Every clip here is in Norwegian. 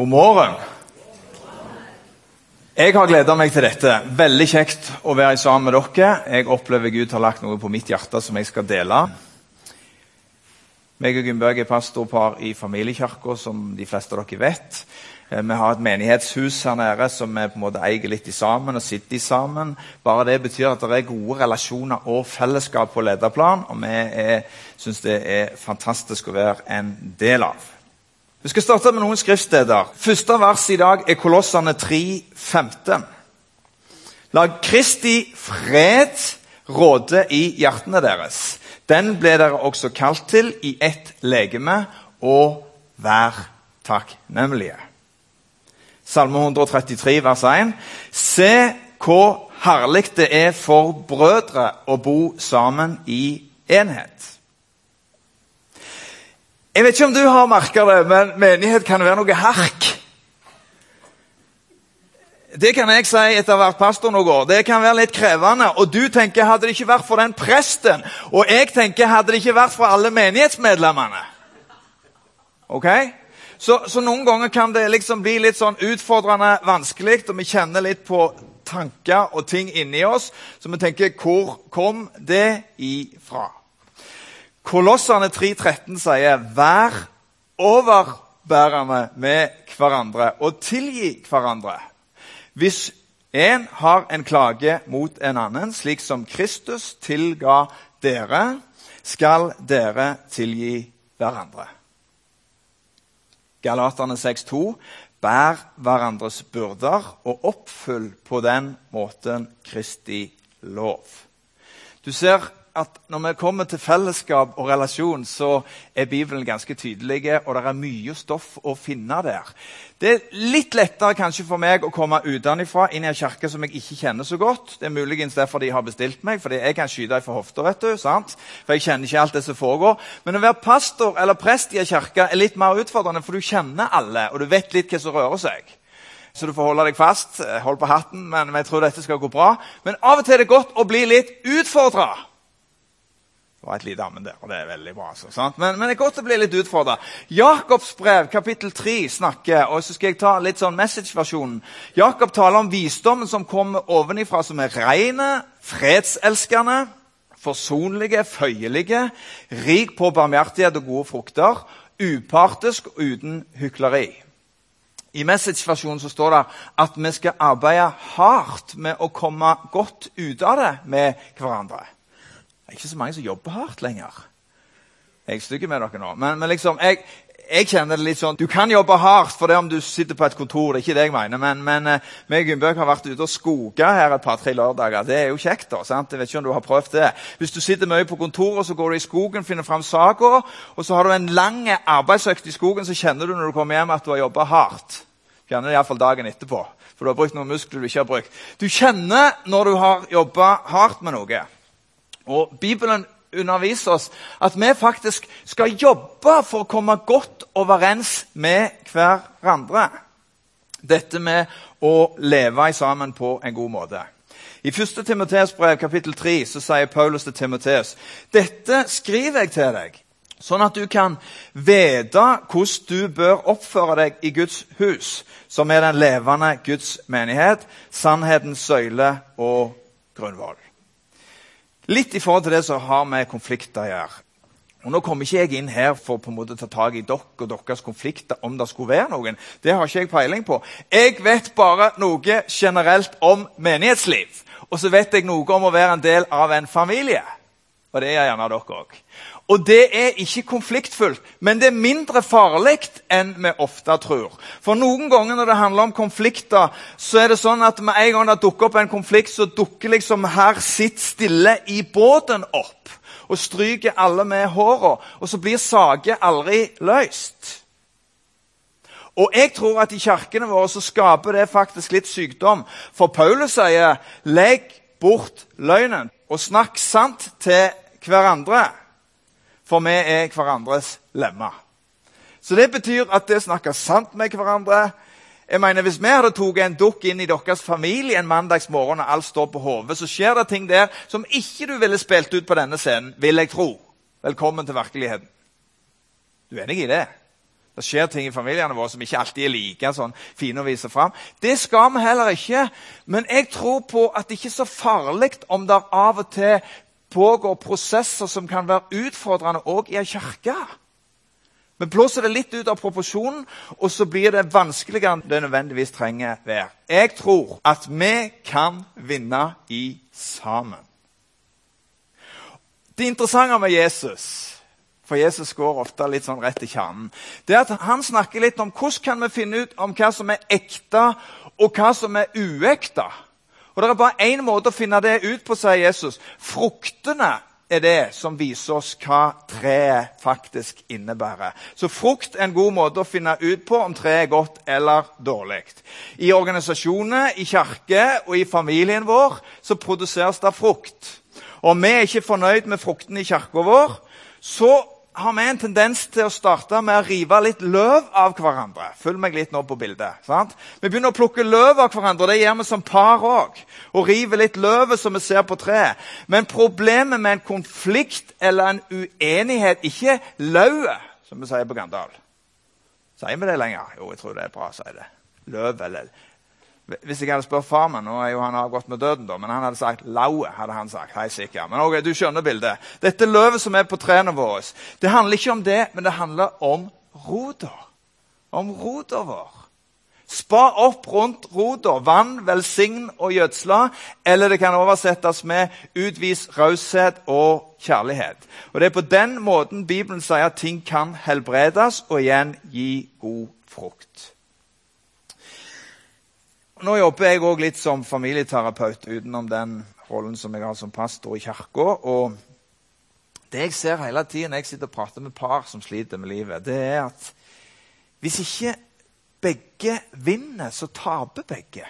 God morgen. Jeg har gleda meg til dette. Veldig kjekt å være sammen med dere. Jeg opplever Gud har lagt noe på mitt hjerte som jeg skal dele. Meg og Gunnbjørg er pastorpar i familiekirka, som de fleste av dere vet. Eh, vi har et menighetshus her nede som vi på en måte eier litt i sammen og sitter i sammen. Bare det betyr at det er gode relasjoner og fellesskap på lederplan, og vi syns det er fantastisk å være en del av. Vi skal starte med noen skriftsteder. Første vers i dag er Kolossene 3, 15. La Kristi fred råde i hjertene deres. Den ble dere også kalt til i ett legeme, og vær takknemlige. Salme 133, vers 1. Se hvor herlig det er for brødre å bo sammen i enhet. Jeg vet ikke om du har merka det, men menighet kan være noe herk. Det kan jeg si etter å ha vært pastor noen år. Det kan være litt krevende. Og du tenker hadde det ikke vært for den presten, og jeg tenker hadde det ikke vært for alle menighetsmedlemmene. Ok? Så, så noen ganger kan det liksom bli litt sånn utfordrende vanskelig, og vi kjenner litt på tanker og ting inni oss, så vi tenker hvor kom det ifra? Kolossene 3,13 sier 'vær overbærende med hverandre og tilgi hverandre'. Hvis en har en klage mot en annen, slik som Kristus tilga dere, skal dere tilgi hverandre. Galaterne 6,2.: Bær hverandres byrder og oppfyll på den måten Kristi lov. Du ser at når vi kommer til fellesskap og relasjon, så er Bibelen ganske tydelig, og det er mye stoff å finne der. Det er litt lettere kanskje for meg å komme utenfra inn i en kirke som jeg ikke kjenner så godt. Det er muligens derfor de har bestilt meg, fordi jeg kan skyte fra hofta. vet du, sant? For jeg kjenner ikke alt det som foregår. Men å være pastor eller prest i en kirke er litt mer utfordrende, for du kjenner alle, og du vet litt hva som rører seg. Så du får holde deg fast. Hold på hatten, men jeg tror dette skal gå bra. Men av og til er det godt å bli litt utfordra. Det var et lite ammen der, og det er veldig bra. Altså, men, men, det er godt å bli litt utfordra. Jakobs brev, kapittel 3, snakker og så skal jeg ta litt sånn message-versjonen. Jakob taler om visdommen som kommer ovenifra, som er reine, fredselskende, forsonlige, føyelige, rik på barmhjertighet og gode frukter, upartisk og uten hykleri. I message-versjonen står det at vi skal arbeide hardt med å komme godt ut av det med hverandre. Det er ikke så mange som jobber hardt lenger. Jeg er stygg med dere nå. Men, men liksom, jeg, jeg, kjenner det litt sånn Du kan jobbe hardt for det om du sitter på et kontor. det er ikke det jeg mener, Men, men uh, meg og Gunnbøk har vært ute og skoga her et par-tre lørdager. Det er jo kjekt. da, sant? Jeg vet ikke om du har prøvd det. Hvis du sitter mye på kontoret, så går du i skogen, finner fram saga, og så har du en lang arbeidsøkt i skogen, så kjenner du når du kommer hjem at du har jobba hardt. Kjenner det iallfall dagen etterpå, for du har brukt noen muskler du ikke har brukt. Du kjenner når du har jobba hardt med noe. Og Bibelen underviser oss at vi faktisk skal jobbe for å komme godt overens med hverandre. Dette med å leve sammen på en god måte. I 1. Timoteus brev kapittel 3 så sier Paulus til Timoteus dette skriver jeg til deg, sånn at du kan vite hvordan du bør oppføre deg i Guds hus, som er den levende Guds menighet, sannhetens søyle og grunnvoll. Litt i forhold til det som har med konflikter å gjøre. Og Nå kommer ikke jeg inn her for på en måte å ta tak i dere og deres konflikter. om det skulle være noen. Det har ikke jeg peiling på. Jeg vet bare noe generelt om menighetsliv. Og så vet jeg noe om å være en del av en familie. Og det er gjerne dere òg. Og det er ikke konfliktfullt, men det er mindre farlig enn vi ofte tror. For noen ganger når det handler om konflikter, så er det sånn at med en gang det dukker opp en konflikt, så dukker liksom her 'sitt stille i båten' opp. Og stryker alle med håra. Og så blir saker aldri løst. Og jeg tror at i kirkene våre så skaper det faktisk litt sykdom. For Paulus sier 'legg bort løgnen', og snakk sant til hverandre for vi er hverandres lemmer. Så det betyr at det snakker sant med hverandre jeg mener, Hvis vi hadde tatt en dukk inn i deres familie en mandagsmorgen, og alt står på hodet, så skjer det ting der som ikke du ville spilt ut på denne scenen, vil jeg tro. Velkommen til virkeligheten. Du er enig i det? Det skjer ting i familiene våre som ikke alltid er like sånn, fine å vise fram. Det skal vi heller ikke. Men jeg tror på at det ikke er så farlig om det av og til pågår prosesser som kan være utfordrende òg i ei kirke. Vi blåser det litt ut av proporsjonen, og så blir det vanskeligere enn det nødvendigvis trenger være. Jeg tror at vi kan vinne i sammen. Det interessante med Jesus for Jesus går ofte litt sånn rett i kjernen. Det er at Han snakker litt om hvordan kan vi finne ut om hva som er ekte, og hva som er uekte. Og Det er bare én måte å finne det ut på, sier Jesus. Fruktene er det som viser oss hva treet faktisk innebærer. Så frukt er en god måte å finne ut på om treet er godt eller dårlig. I organisasjoner, i kirke og i familien vår så produseres det frukt. Og om vi er ikke fornøyd med fruktene i kirka vår, så har vi en tendens til å starte med å rive litt løv av hverandre. Følg meg litt nå på bildet. Sant? Vi begynner å plukke løv av hverandre, det gjør vi som par òg. Og river litt løvet som vi ser på treet. Men problemet med en konflikt eller en uenighet Ikke lauet, som vi sier på Gandal. Sier vi det lenger? Jo, jeg tror det er bra å si det. Løv eller hvis jeg hadde spurt far min Nå er jo han avgått med døden, da, men han hadde sagt laue. hadde han sagt, hei sikkert. Men ok, du skjønner bildet. Dette løvet som er på trærne våre, det handler ikke om det, men det handler om rota. Om rota vår. Spa opp rundt rota. Vann, velsign og gjødsla. Eller det kan oversettes med utvis raushet og kjærlighet. Og Det er på den måten Bibelen sier at ting kan helbredes og igjen gi god frukt. Nå jobber jeg òg litt som familieterapeut utenom den rollen som jeg har som pastor i kirka. Og det jeg ser hele tiden jeg sitter og prater med par som sliter med livet, det er at hvis ikke begge vinner, så taper begge.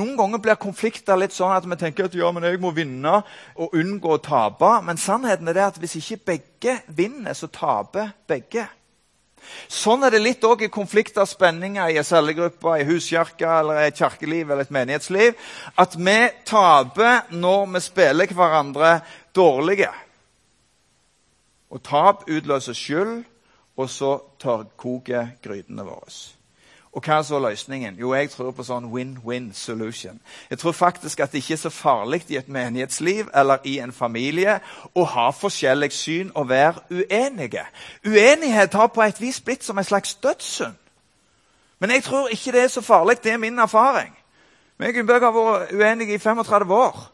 Noen ganger blir konflikter litt sånn at vi tenker at ja, men jeg må vinne og unngå å tape. Men sannheten er det at hvis ikke begge vinner, så taper begge. Sånn er det litt òg i konflikter, og spenninger i en cellegruppe, i huskirke, eller et kirkeliv eller et menighetsliv. At vi taper når vi spiller hverandre dårlige. Og tap utløser skyld, og så tørrkoker grytene våre. Og hva er så løsningen? Jo, jeg tror på sånn win-win solution. Jeg tror faktisk at det ikke er så farlig i et menighetsliv eller i en familie å ha forskjellig syn og være uenige. Uenighet har på et vis blitt som en slags dødssynd. Men jeg tror ikke det er så farlig. Det er min erfaring. Vi og har vært uenige i 35 år.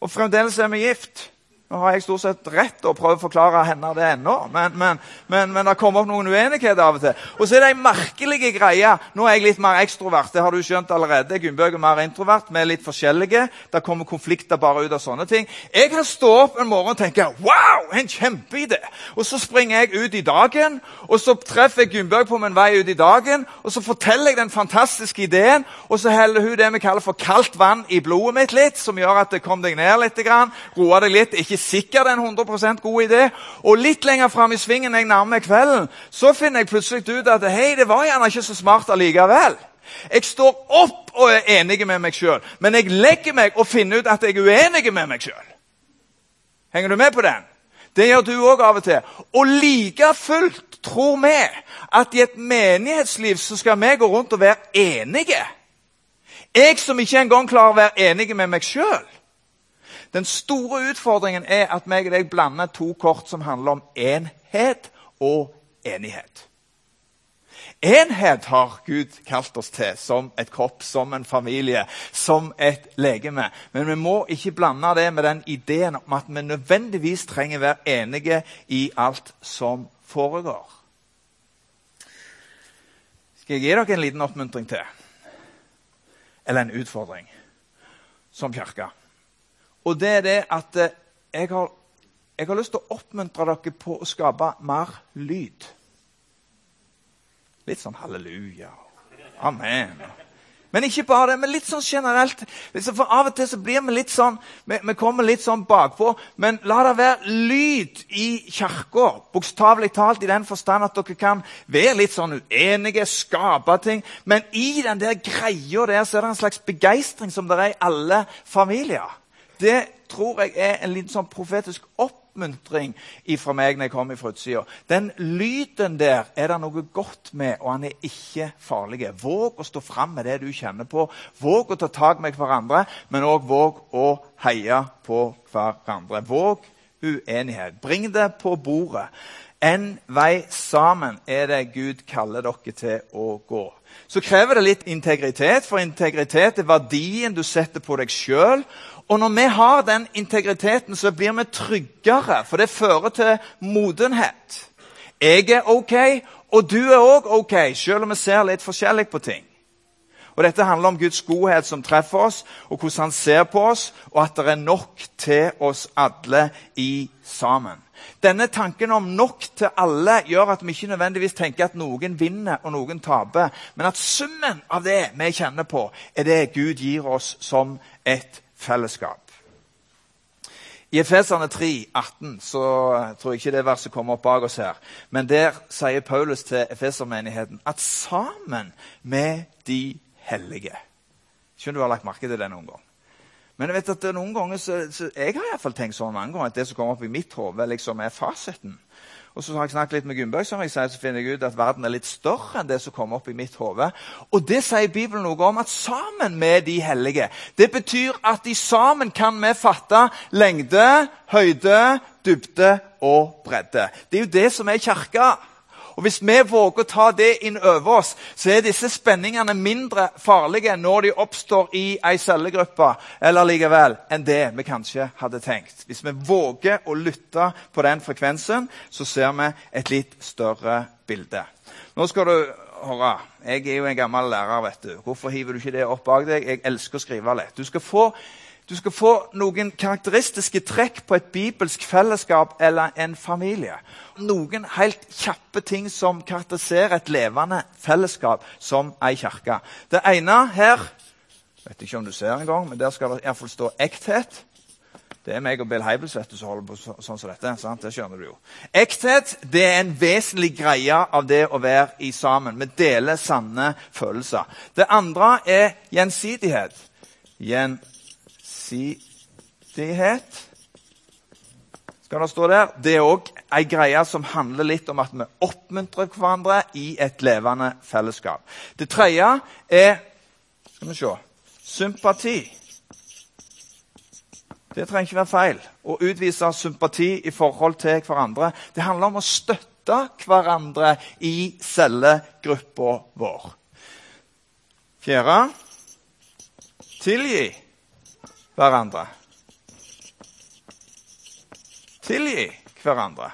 Og fremdeles er vi gift. Nå har jeg stort sett rett til å prøve å forklare henne det ennå, men, men, men, men, det kommer opp noen uenigheter av og til. Og så er det ei merkelig greie. Nå er jeg litt mer ekstrovert. det har du skjønt allerede. Gunnbjørg er mer introvert. Vi er litt forskjellige. Det kommer konflikter bare ut av sånne ting. Jeg kan stå opp en morgen og tenke wow, en kjempeidé! Og så springer jeg ut i dagen, og så treffer jeg Gunnbjørg på min vei ut i dagen, og så forteller jeg den fantastiske ideen, og så heller hun det vi kaller for kaldt vann i blodet mitt litt, som gjør at det kom deg ned litt, roer deg litt. ikke ikke sikkert en 100% god idé. Og litt lenger fram i svingen jeg nærmer kvelden, så finner jeg plutselig ut at hei, det var gjerne ikke så smart allikevel. Jeg står opp og er enig med meg sjøl, men jeg legger meg og finner ut at jeg er uenig med meg sjøl. Henger du med på den? Det gjør du òg av og til. Og like fullt tror vi at i et menighetsliv så skal vi gå rundt og være enige. Jeg som ikke engang klarer å være enig med meg sjøl. Den store utfordringen er at meg og deg blander to kort som handler om enhet og enighet. Enhet har Gud kalt oss til som et kropp, som en familie, som et legeme. Men vi må ikke blande det med den ideen om at vi nødvendigvis trenger være enige i alt som foregår. Skal jeg gi dere en liten oppmuntring til? Eller en utfordring som kirke? Og det er det at eh, jeg har, jeg har lyst til å oppmuntre dere på å skape mer lyd. Litt sånn halleluja. Amen. Men ikke bare det, men litt sånn generelt. For Av og til så blir vi litt sånn vi, vi kommer litt sånn bakpå. Men la det være lyd i kirka, bokstavelig talt i den forstand at dere kan være litt sånn uenige, skape ting. Men i den der greia der så er det en slags begeistring som det er i alle familier det tror jeg er en liten sånn profetisk oppmuntring fra meg når jeg kommer fra utsida. Den lyden der er det noe godt med, og han er ikke farlig. Våg å stå fram med det du kjenner på. Våg å ta tak med hverandre, men òg våg å heie på hverandre. Våg uenighet. Bring det på bordet. En vei sammen er det Gud kaller dere til å gå. Så krever det litt integritet, for integritet er verdien du setter på deg sjøl. Og når vi har den integriteten, så blir vi tryggere, for det fører til modenhet. Jeg er OK, og du er òg OK, selv om vi ser litt forskjellig på ting. Og Dette handler om Guds godhet som treffer oss, og hvordan han ser på oss, og at det er nok til oss alle i sammen. Denne tanken om nok til alle gjør at vi ikke nødvendigvis tenker at noen vinner og noen taper, men at summen av det vi kjenner på, er det Gud gir oss som et fellesskap. I Efeserne 3, 18, så tror jeg ikke det verset kommer opp bak oss her. Men der sier Paulus til Efesermenigheten at sammen med de hellige Skjønner du har lagt merke til det noen gang? Men jeg vet at noen ganger så, så Jeg har iallfall tenkt sånn mange ganger at det som kommer opp i mitt hode, liksom er fasiten. Og så har jeg snakket litt med Gunnberg, som jeg sier, så finner jeg ut at verden er litt større enn det som kommer opp i mitt hode. Og det sier Bibelen noe om, at sammen med de hellige Det betyr at de sammen kan vi fatte lengde, høyde, dybde og bredde. Det er jo det som er kirka. Og Hvis vi våger å ta det inn over oss, så er disse spenningene mindre farlige når de oppstår i ei cellegruppe eller likevel, enn det vi kanskje hadde tenkt. Hvis vi våger å lytte på den frekvensen, så ser vi et litt større bilde. Nå skal du høre. Jeg er jo en gammel lærer. vet du. Hvorfor hiver du ikke det opp bak deg? Jeg elsker å skrive litt. Du skal få du skal få noen karakteristiske trekk på et bibelsk fellesskap eller en familie. Noen helt kjappe ting som karakteriserer et levende fellesskap som ei kirke. Det ene her vet ikke om du ser en gang, men Der skal det iallfall stå ekthet. Det er meg og Bill Heibels som holder på sånn som dette. sant? Det skjønner du jo. Ekthet det er en vesentlig greie av det å være i sammen. Vi deler sanne følelser. Det andre er gjensidighet. Gjensidighet gjensidighet. Skal det stå der? Det er òg ei greie som handler litt om at vi oppmuntrer hverandre i et levende fellesskap. Det tredje er skal vi se, sympati. Det trenger ikke være feil å utvise sympati i forhold til hverandre. Det handler om å støtte hverandre i cellegruppa vår. Fjerde tilgi hverandre. Tilgi hverandre.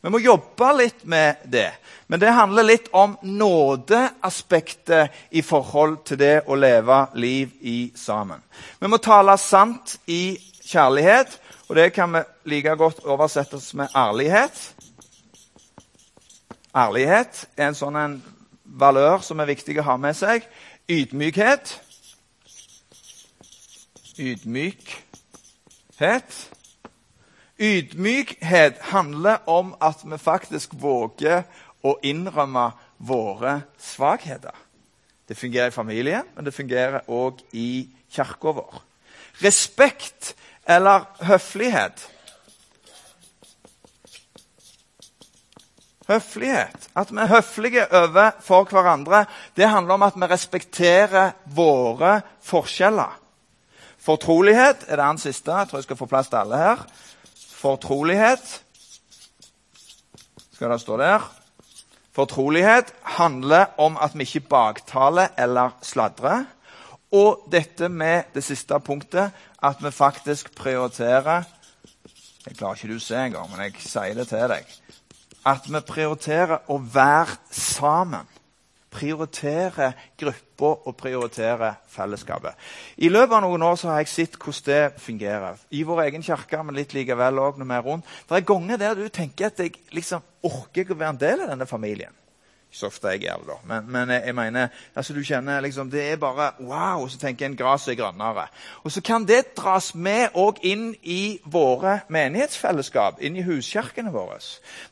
Vi må jobbe litt med det. Men det handler litt om nådeaspektet i forhold til det å leve liv i sammen. Vi må tale sant i kjærlighet, og det kan vi like godt oversettes med ærlighet. Ærlighet er en sånn en valør som er viktig å ha med seg. Ydmykhet ydmykhet. Ydmykhet handler om at vi faktisk våger å innrømme våre svakheter. Det fungerer i familien, men det fungerer òg i kirka vår. Respekt eller høflighet. Høflighet. At vi er høflige overfor hverandre, det handler om at vi respekterer våre forskjeller. Fortrolighet er det andre siste. Jeg tror jeg skal få plass til alle her. Fortrolighet skal det stå der. Fortrolighet handler om at vi ikke baktaler eller sladrer. Og dette med det siste punktet, at vi faktisk prioriterer Jeg klarer ikke du å se engang, men jeg sier det til deg. At vi prioriterer å være sammen prioritere gruppa og prioritere fellesskapet. I løpet av noen år har jeg sett hvordan det fungerer. I vår egen kirke, men litt likevel òg når vi er rundt. Det er ganger der du tenker at jeg liksom orker ikke å være en del av denne familien. Så ofte jeg gjør det, da. Men, men, jeg mener, altså du kjenner liksom, det er bare wow. Og så tenker en gresset er grønnere. Og så kan det dras med òg inn i våre menighetsfellesskap, inn i huskirkene våre.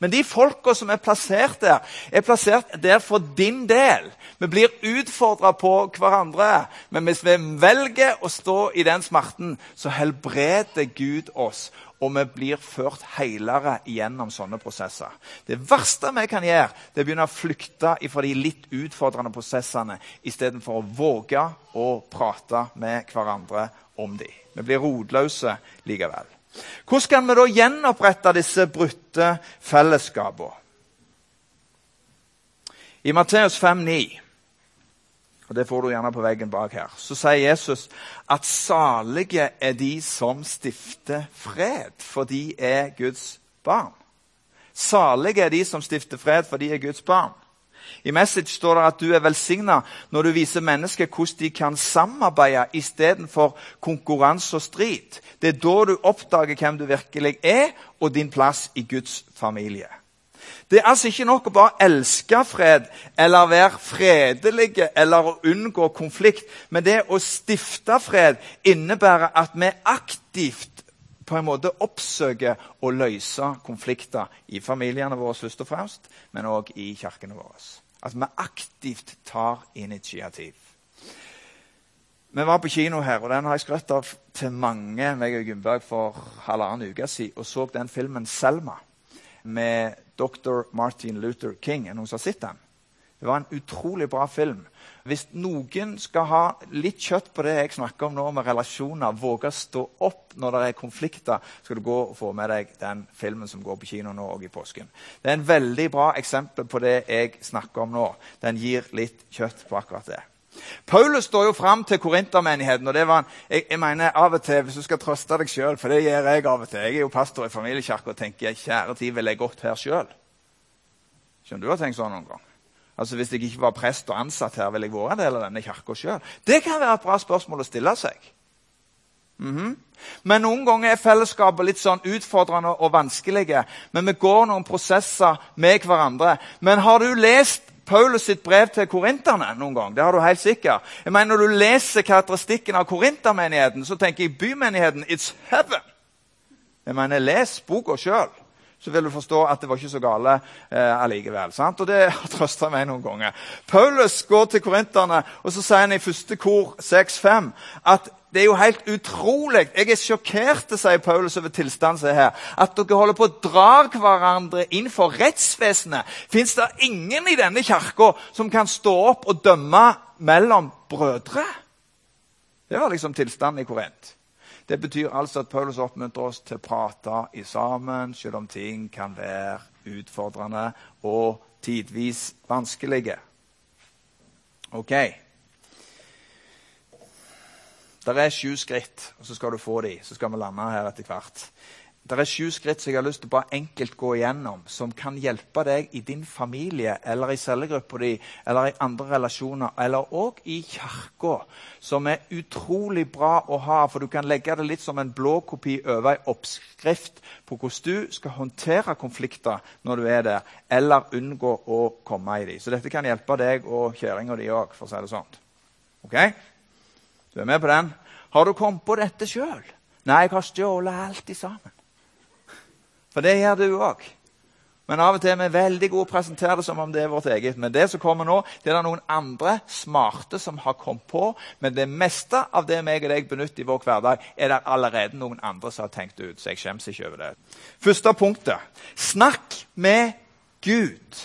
Men de folka som er plassert der, er plassert der for din del. Vi blir utfordra på hverandre. Men hvis vi velger å stå i den smerten, så helbreder Gud oss. Og vi blir ført helere gjennom sånne prosesser. Det verste vi kan gjøre, det er å begynne å flykte fra de litt utfordrende prosessene istedenfor å våge å prate med hverandre om dem. Vi blir rotløse likevel. Hvordan kan vi da gjenopprette disse brutte fellesskapene? I Matteus 5,9 og det får du gjerne på veggen bak her. Så sier Jesus at salige er de som stifter fred, for de er Guds barn. Salige er de som stifter fred, for de er Guds barn. I Message står det at du er velsigna når du viser mennesker hvordan de kan samarbeide istedenfor konkurranse og strid. Det er da du oppdager hvem du virkelig er, og din plass i Guds familie. Det er altså ikke nok å bare elske fred eller være fredelige eller å unngå konflikt. Men det å stifte fred innebærer at vi aktivt på en måte oppsøker å løse konflikter i familiene våre først og fremst, men òg i kirkene våre. At vi aktivt tar initiativ. Vi var på kino her, og den har jeg skrøtt av til mange meg og Gunnberg for halvannen uke siden, og så den filmen 'Selma' med dr. Martin Luther King. Er noen som har sett den? Det var en utrolig bra film. Hvis noen skal ha litt kjøtt på det jeg snakker om nå med relasjoner, våge å stå opp når det er konflikter, skal du gå og få med deg den filmen som går på kino nå og i påsken. Det er en veldig bra eksempel på det jeg snakker om nå. Den gir litt kjøtt på akkurat det. Paulus står jo fram til korintermenigheten. og det var han, jeg, jeg, mener av og til, Hvis du skal trøste deg sjøl, for det gjør jeg av og til Jeg er jo pastor i familiekirka og tenker kjære tid, vil jeg gått her sjøl? Skjønner du har tenkt sånn noen gang? Altså Hvis jeg ikke var prest og ansatt her, ville jeg vært en del av denne kirka sjøl? Det kan være et bra spørsmål å stille seg. Mm -hmm. Men noen ganger er fellesskapet litt sånn utfordrende og vanskelige. Men vi går noen prosesser med hverandre. Men har du lest Paulus sitt brev til korinterne noen gang. Det har du helt sikkert. Jeg mener, Når du leser karakteristikken av korintermenigheten, så tenker jeg bymenigheten it's heaven. Jeg mener, Les boka sjøl, så vil du forstå at det var ikke så gale eh, allikevel. Sant? Og det har trøsta meg noen ganger. Paulus går til korinterne, og så sier han i første kor 6-5 at det er jo helt utrolig. Jeg er sjokkert, sier Paulus over tilstanden som er her. At dere holder på å dra hverandre inn for rettsvesenet. Fins det ingen i denne kirka som kan stå opp og dømme mellom brødre? Det var liksom tilstanden i Korint. Det betyr altså at Paulus oppmuntrer oss til å prate i sammen, selv om ting kan være utfordrende og tidvis vanskelige. Okay. Det er sju skritt, og så skal du få de. Så skal vi lande her etter hvert. Det er sju skritt som jeg har lyst til å bare enkelt gå igjennom, som kan hjelpe deg i din familie eller i cellegruppa di eller i andre relasjoner, eller òg i kirka, som er utrolig bra å ha. For du kan legge det litt som en blåkopi over ei oppskrift på hvordan du skal håndtere konflikter når du er der, eller unngå å komme i dem. Så dette kan hjelpe deg og kjerringa di òg, for å si det sånn. Okay? Du er med på den? Har du kommet på dette sjøl? Nei, jeg har stjålet alt sammen. For det gjør du òg. Men av og til er vi veldig gode å presentere det som om det er vårt eget. Men det som kommer nå, det er det noen andre smarte som har kommet på. Men det meste av det meg og deg benytter i vår hverdag, er det allerede noen andre som har tenkt ut. Så jeg skjemmes ikke over det. Første punktet. Snakk med Gud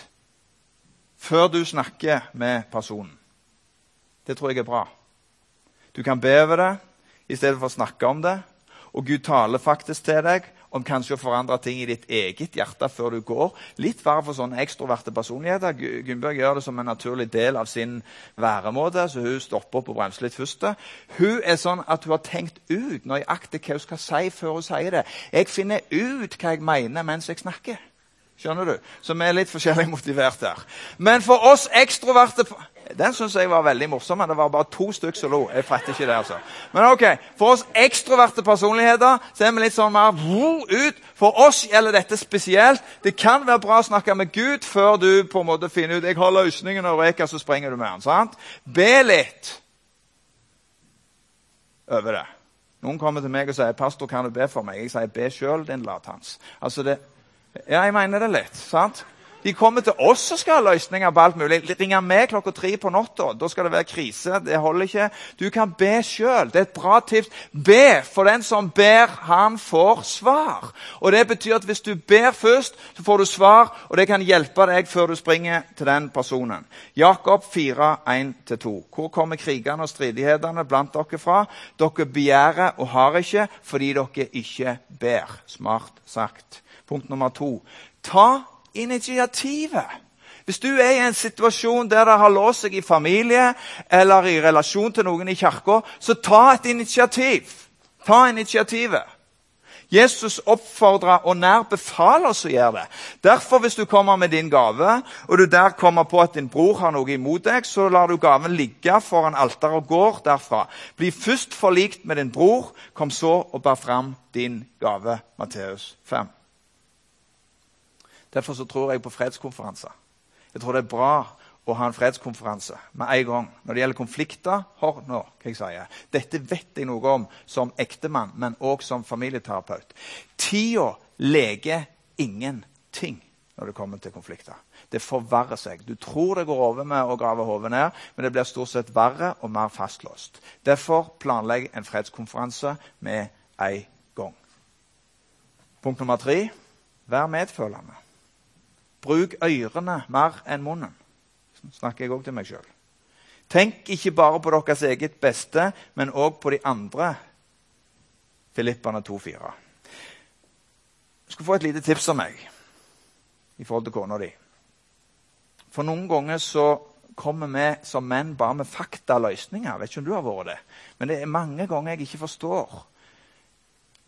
før du snakker med personen. Det tror jeg er bra. Du kan be over det i stedet for å snakke om det. Og Gud taler faktisk til deg om kanskje å forandre ting i ditt eget hjerte før du går. Litt verre for sånne ekstroverte personligheter. Gunnberg gjør det som en naturlig del av sin væremåte, så hun stopper opp og bremser litt først. Hun er sånn at hun har tenkt ut nøyaktig hva hun skal si før hun sier det. Jeg finner ut hva jeg mener mens jeg snakker. Skjønner du? Så vi er litt forskjellig motivert her. Men for oss ekstroverte den syns jeg var veldig morsom, men det var bare to stykker som lo. Jeg fatter ikke det, altså. Men ok, For oss ekstroverte personligheter så er vi litt sånn mer ut. For oss gjelder dette spesielt. Det kan være bra å snakke med Gud før du på en måte finner ut jeg har løsningen, og reka, så sprenger du med den. sant? Be litt over det. Noen kommer til meg og sier 'Pastor, kan du be for meg?' Jeg sier 'Be sjøl, din latans'. Altså det, ja, jeg mener det litt. sant? De kommer til oss og skal ha løsninger på alt mulig. Ringer meg klokka tre på natta. Da skal det være krise. Det holder ikke. Du kan be sjøl. Det er et bra tips. Be, for den som ber, han får svar. Og Det betyr at hvis du ber først, så får du svar, og det kan hjelpe deg før du springer til den personen. Jakob 4, 1-2. Hvor kommer krigene og stridighetene blant dere fra? Dere begjærer og har ikke fordi dere ikke ber. Smart sagt. Punkt nummer to. Ta initiativet. Hvis du er i en situasjon der det har låst seg i familie eller i relasjon til noen i kirka, så ta et initiativ. Ta initiativet. Jesus oppfordrer og nær befaler oss å gjøre det. Derfor, hvis du kommer med din gave, og du der kommer på at din bror har noe imot deg, så lar du gaven ligge foran alteret og går derfra. Bli først forlikt med din bror, kom så og bær fram din gave. Matteus 5. Derfor så tror jeg på fredskonferanser. Jeg tror det er bra å ha en fredskonferanse med en gang. Når det gjelder konflikter Hør nå hva jeg sier. Dette vet jeg noe om som ektemann, men òg som familieterapeut. Tida leger ingenting når det kommer til konflikter. Det forverrer seg. Du tror det går over med å grave hodet ned, men det blir stort sett verre og mer fastlåst. Derfor planlegg en fredskonferanse med en gang. Punkt nummer tre vær medfølende. Bruk ørene mer enn munnen. Så snakker jeg òg til meg sjøl. Tenk ikke bare på deres eget beste, men òg på de andre. Filippane 2,4. Du skal få et lite tips av meg i forhold til kona di. For noen ganger så kommer vi som menn bare med faktaløsninger. Vet ikke om du har vært det. Men det er mange ganger jeg ikke forstår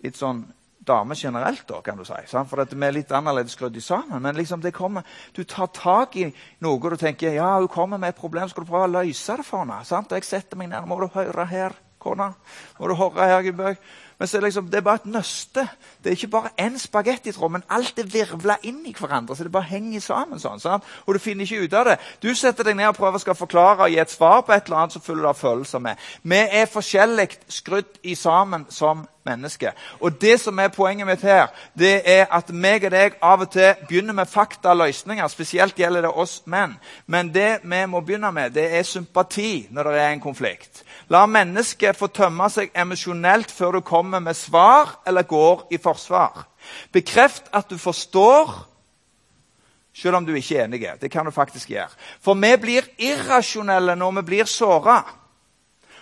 litt sånn damer generelt, da, kan du si. Sant? For vi er litt annerledes skrudd sammen. Men liksom det kommer, du tar tak i noe og tenker ja, hun kommer med et problem, skal du prøve å løse det for henne. Sant? Og jeg setter meg ned. Må du høre her, kona? Må du høre her, Gubbøy? Men så er det, liksom, det er bare et nøste. Det er ikke bare én spagettitråd, men alt er virvla inn i hverandre. så det bare henger sammen sånn, sant? Og du finner ikke ut av det. Du setter deg ned og prøver å forklare og gi et svar på et eller annet som følger av følelser med. Vi er forskjellig skrudd i sammen som menneske. Og det som er Poenget mitt her, det er at meg og deg av og til begynner med faktaløsninger. Spesielt gjelder det oss menn. Men det vi må begynne med, det er sympati når det er en konflikt. La mennesket få tømme seg emosjonelt før du kommer med svar eller går i forsvar. Bekreft at du forstår, selv om du ikke er enig. Det kan du faktisk gjøre. For vi blir irrasjonelle når vi blir såra.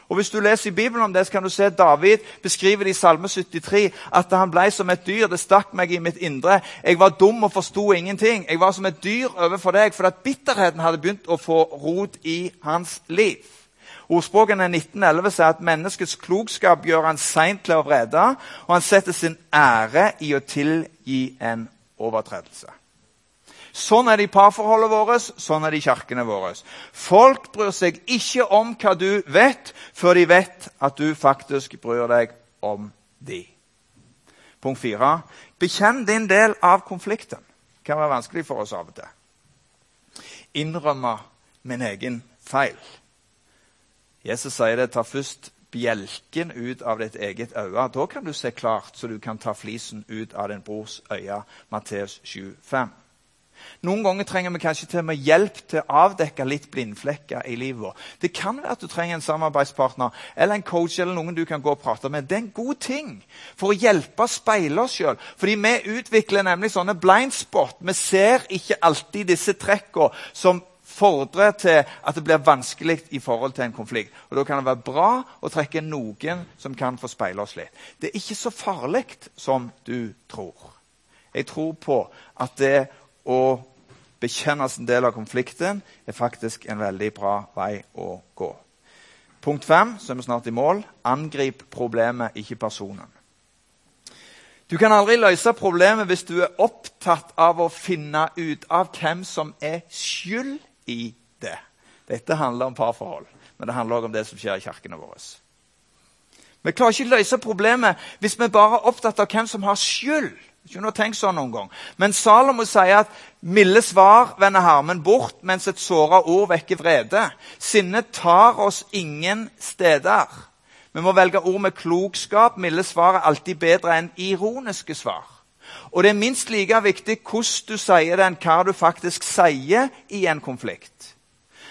Og Hvis du leser i Bibelen om det, så kan du se David beskriver det i Salme 73 at han ble som et dyr. Det stakk meg i mitt indre. Jeg var dum og forsto ingenting. Jeg var som et dyr overfor deg, for at bitterheten hadde begynt å få rot i hans liv. Ordspråkene 1911 sier at menneskets klokskap gjør han seint til å vrede, og han setter sin ære i å tilgi en overtredelse. Sånn er det i parforholdet vårt, sånn er det i kirkene våre. Folk bryr seg ikke om hva du vet, før de vet at du faktisk bryr deg om de. Punkt fire. Bekjenn din del av konflikten. Det kan være vanskelig for oss av og til. Innrømme min egen feil. Jesus sier det ta først bjelken ut av ditt eget øye. Da kan du se klart, så du kan ta flisen ut av din brors øye. Matteus 7,5. Noen ganger trenger vi kanskje til med hjelp til å avdekke litt blindflekker i livet vårt. Det kan være at du trenger en samarbeidspartner eller en coach eller noen du kan gå og prate med. Det er en god ting for å hjelpe å speile oss sjøl. Fordi vi utvikler nemlig sånne blind spot. Vi ser ikke alltid disse trekkene som fordrer til at det blir vanskelig i forhold til en konflikt. Og Da kan det være bra å trekke noen som kan få speile oss litt. Det er ikke så farlig som du tror. Jeg tror på at det å bekjenne en del av konflikten er faktisk en veldig bra vei å gå. Punkt fem, så er vi snart i mål. Angrip problemet, ikke personen. Du kan aldri løse problemet hvis du er opptatt av å finne ut av hvem som er skyld i det. Dette handler om parforhold, men det handler også om det som skjer i kirkene våre. Vi klarer ikke å løse problemet hvis vi bare er opptatt av hvem som har skyld. Ikke noe tenkt sånn noen gang. Men Salomo sier at milde svar vender harmen bort, mens et såra ord vekker vrede. Sinne tar oss ingen steder. Vi må velge ord med klokskap. Milde svar er alltid bedre enn ironiske svar. Og det er minst like viktig hvordan du sier det, enn hva du faktisk sier i en konflikt.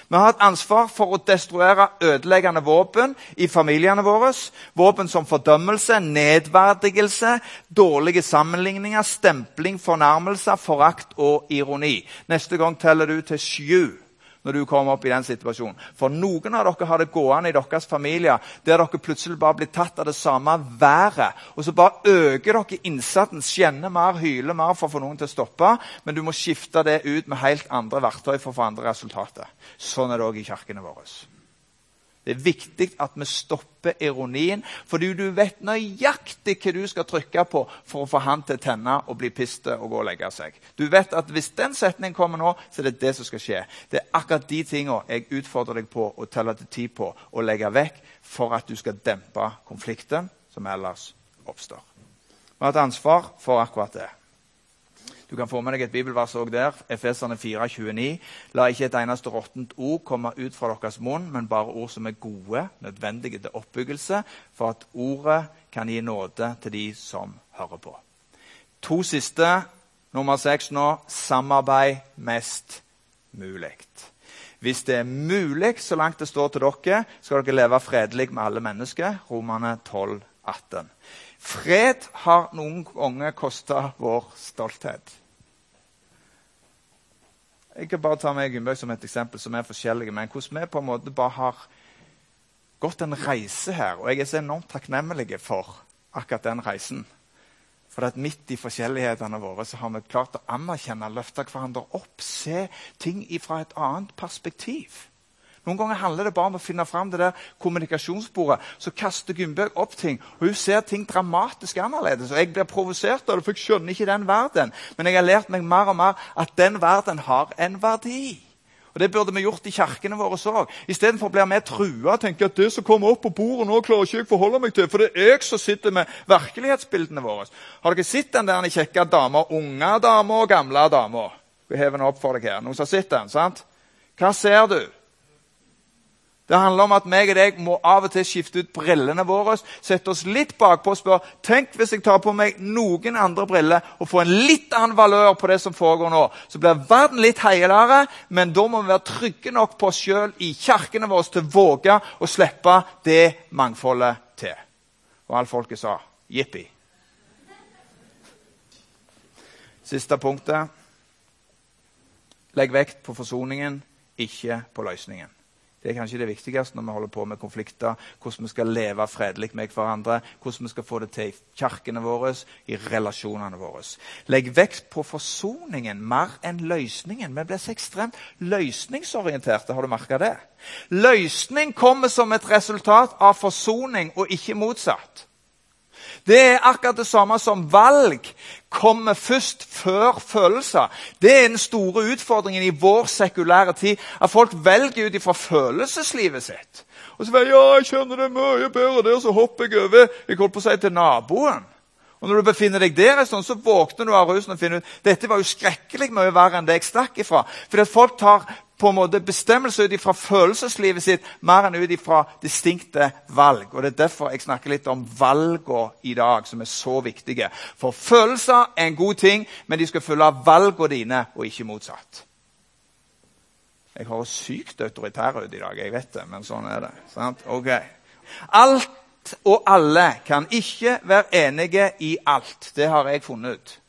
Vi har hatt ansvar for å destruere ødeleggende våpen i familiene våre. Våpen som fordømmelse, nedverdigelse, dårlige sammenligninger, stempling, fornærmelser, forakt og ironi. Neste gang teller du til sju når du kommer opp i den situasjonen. For noen av dere har det gående i deres familier der dere plutselig bare blir tatt av det samme været. Og så bare øker dere innsatsen, skjenner mer, hyler mer for å få noen til å stoppe. Men du må skifte det ut med helt andre verktøy for å få andre resultater. Sånn er det òg i kirkene våre. Det er viktig at vi stopper ironien, fordi du vet nøyaktig hva du skal trykke på for å få han til å tenne og bli piste og gå og legge seg. Du vet at Hvis den setningen kommer nå, så er det det som skal skje. Det er akkurat de tingene jeg utfordrer deg på å telle til tid på og legge vekk for at du skal dempe konflikten som ellers oppstår. Vi har et ansvar for akkurat det. Du kan få med deg et bibelvers òg der. Efeserne 4,29. La ikke et eneste råttent ord komme ut fra deres munn, men bare ord som er gode, nødvendige til oppbyggelse, for at ordet kan gi nåde til de som hører på. To siste. Nummer seks nå samarbeid mest mulig. Hvis det er mulig, så langt det står til dere, skal dere leve fredelig med alle mennesker. Romane 12, 18. Fred har noen ganger kosta vår stolthet. Jeg kan bare ta meg Gunnbjørg som et eksempel, som er forskjellige. Men hvordan vi på en måte bare har gått en reise her. Og jeg er så enormt takknemlig for akkurat den reisen. For at midt i forskjellighetene våre så har vi klart å anerkjenne, løfte hverandre opp, se ting fra et annet perspektiv. Noen ganger handler det bare om å finne fram det der kommunikasjonsbordet. Så kaster Gunnbjørg opp ting, og hun ser ting dramatisk annerledes. og Jeg blir provosert av det, for jeg skjønner ikke den verden. Men jeg har lært meg mer og mer at den verden har en verdi. Og Det burde vi gjort i kirkene våre òg. Istedenfor blir vi trua og tenker at det som kommer opp på bordet nå, klarer ikke jeg forholde meg til. For det er jeg som sitter med virkelighetsbildene våre. Har dere sett den der kjekke dama? Unge damer og gamle damer. Vi hever den opp for deg her. Noen som har sett den? sant? Hva ser du? Det handler om at meg og deg må av og til skifte ut brillene våre. Sette oss litt bakpå og spørre tenk hvis jeg tar på meg noen andre briller og får en litt annen valør på det som foregår nå. Så blir verden litt heilere, men da må vi være trygge nok på oss sjøl i kirkene våre til å våge å slippe det mangfoldet til. Og alt folket sa jippi. Siste punktet. Legg vekt på forsoningen, ikke på løsningen. Det er kanskje det viktigste når vi holder på med konflikter. Hvordan vi skal leve fredelig med hverandre. Hvordan vi skal få det til i kirkene våre, i relasjonene våre. Legg vekt på forsoningen mer enn løsningen. Vi blir så ekstremt løsningsorienterte. Har du merka det? Løsning kommer som et resultat av forsoning, og ikke motsatt. Det er akkurat det samme som valg kommer først før følelser. Det er den store utfordringen i vår sekulære tid. At folk velger ut ifra følelseslivet sitt. Og så sier ja, jeg kjenner det mye bedre der, så hopper jeg over jeg holdt på å si, til naboen. Og Når du befinner deg der, sånn, så våkner du av rusen og finner ut dette var jo skrekkelig mye verre enn det jeg stakk ifra. Fordi at folk tar på en måte bestemmelse ut fra følelseslivet sitt mer enn ut fra distinkte valg. Og Det er derfor jeg snakker litt om valgene i dag, som er så viktige. For følelser er en god ting, men de skal følge valgene dine, og ikke motsatt. Jeg høres sykt autoritær ut i dag, jeg vet det, men sånn er det. Sant? Ok. Alt og alle kan ikke være enige i alt. Det har jeg funnet ut.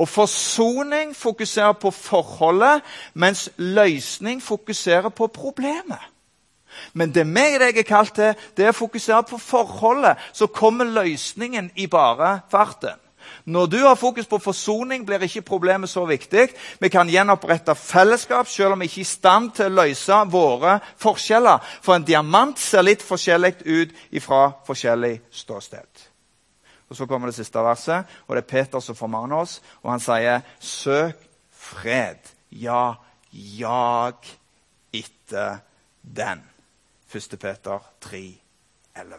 Og forsoning fokuserer på forholdet, mens løsning fokuserer på problemet. Men det meg er kalt til, det er å fokusere på forholdet. Så kommer løsningen i bare farten. Når du har fokus på forsoning, blir ikke problemet så viktig. Vi kan gjenopprette fellesskap selv om vi ikke er i stand til å løse våre forskjeller. For en diamant ser litt forskjellig ut fra forskjellig ståsted. Og Så kommer det siste verset, og det er Peter som formaner oss. og Han sier, 'Søk fred. Ja, jag etter den.' 1. Peter 3, 11.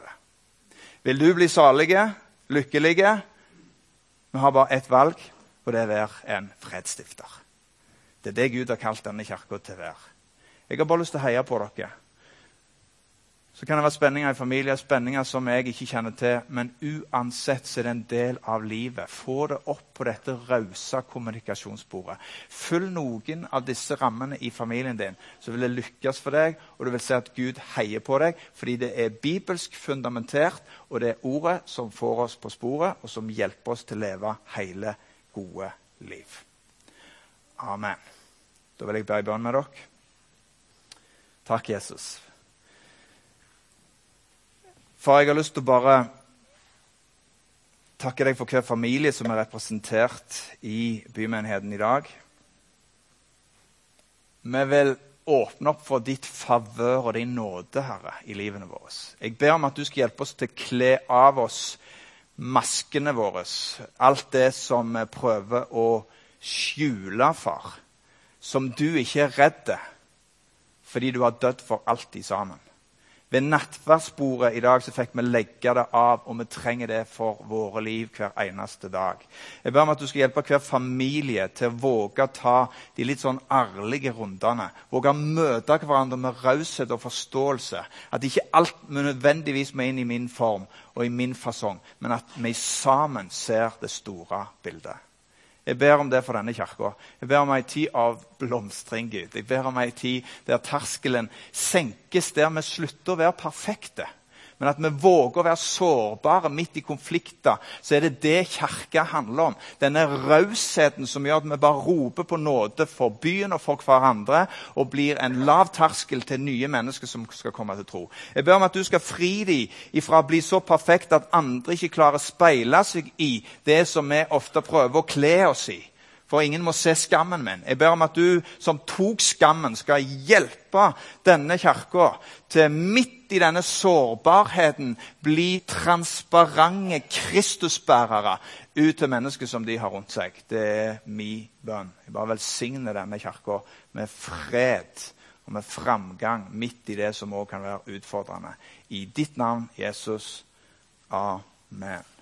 Vil du bli salige, lykkelige? Vi har bare ett valg, og det er å være en fredsstifter. Det er det Gud har kalt denne kirka til å være. Jeg har bare lyst til å heie på dere. Så kan det være spenninger i familier, spenninger som jeg ikke kjenner til. Men uansett så er det en del av livet. Få det opp på dette rause kommunikasjonsbordet. Følg noen av disse rammene i familien din, så vil det lykkes for deg, og du vil se at Gud heier på deg fordi det er bibelsk fundamentert, og det er ordet som får oss på sporet, og som hjelper oss til å leve hele, gode liv. Amen. Da vil jeg be i bønn med dere. Takk, Jesus. Far, jeg har lyst til å bare takke deg for hver familie som er representert i bymenigheten i dag. Vi vil åpne opp for ditt favør og din nåde, Herre, i livene våre. Jeg ber om at du skal hjelpe oss til å kle av oss maskene våre, alt det som vi prøver å skjule, far, som du ikke er redd fordi du har dødd for alltid sammen. Ved nattverdsbordet i dag så fikk vi legge det av, og vi trenger det for våre liv hver eneste dag. Jeg ber om at du skal hjelpe hver familie til å våge å ta de litt sånn ærlige rundene. Våge å møte hverandre med raushet og forståelse. At ikke alt nødvendigvis må inn i min form og i min fasong, men at vi sammen ser det store bildet. Jeg ber om det for denne kirka. Jeg ber om ei tid av blomstring, Gud. Jeg ber om ei tid der terskelen senkes, der vi slutter å være perfekte men at vi våger å være sårbare midt i konflikter, så er det det kirka handler om. Denne rausheten som gjør at vi bare roper på nåde for byen og for hverandre, og blir en lav terskel til nye mennesker som skal komme til tro. Jeg ber om at du skal fri dem ifra å bli så perfekt at andre ikke klarer å speile seg i det som vi ofte prøver å kle oss i for ingen må se skammen min. Jeg ber om at du som tok skammen, skal hjelpe denne kirka til midt i denne sårbarheten bli transparente Kristusbærere ut til mennesker som de har rundt seg. Det er min bønn. Jeg bare velsigner denne kirka med fred og med framgang midt i det som òg kan være utfordrende. I ditt navn, Jesus. Amen.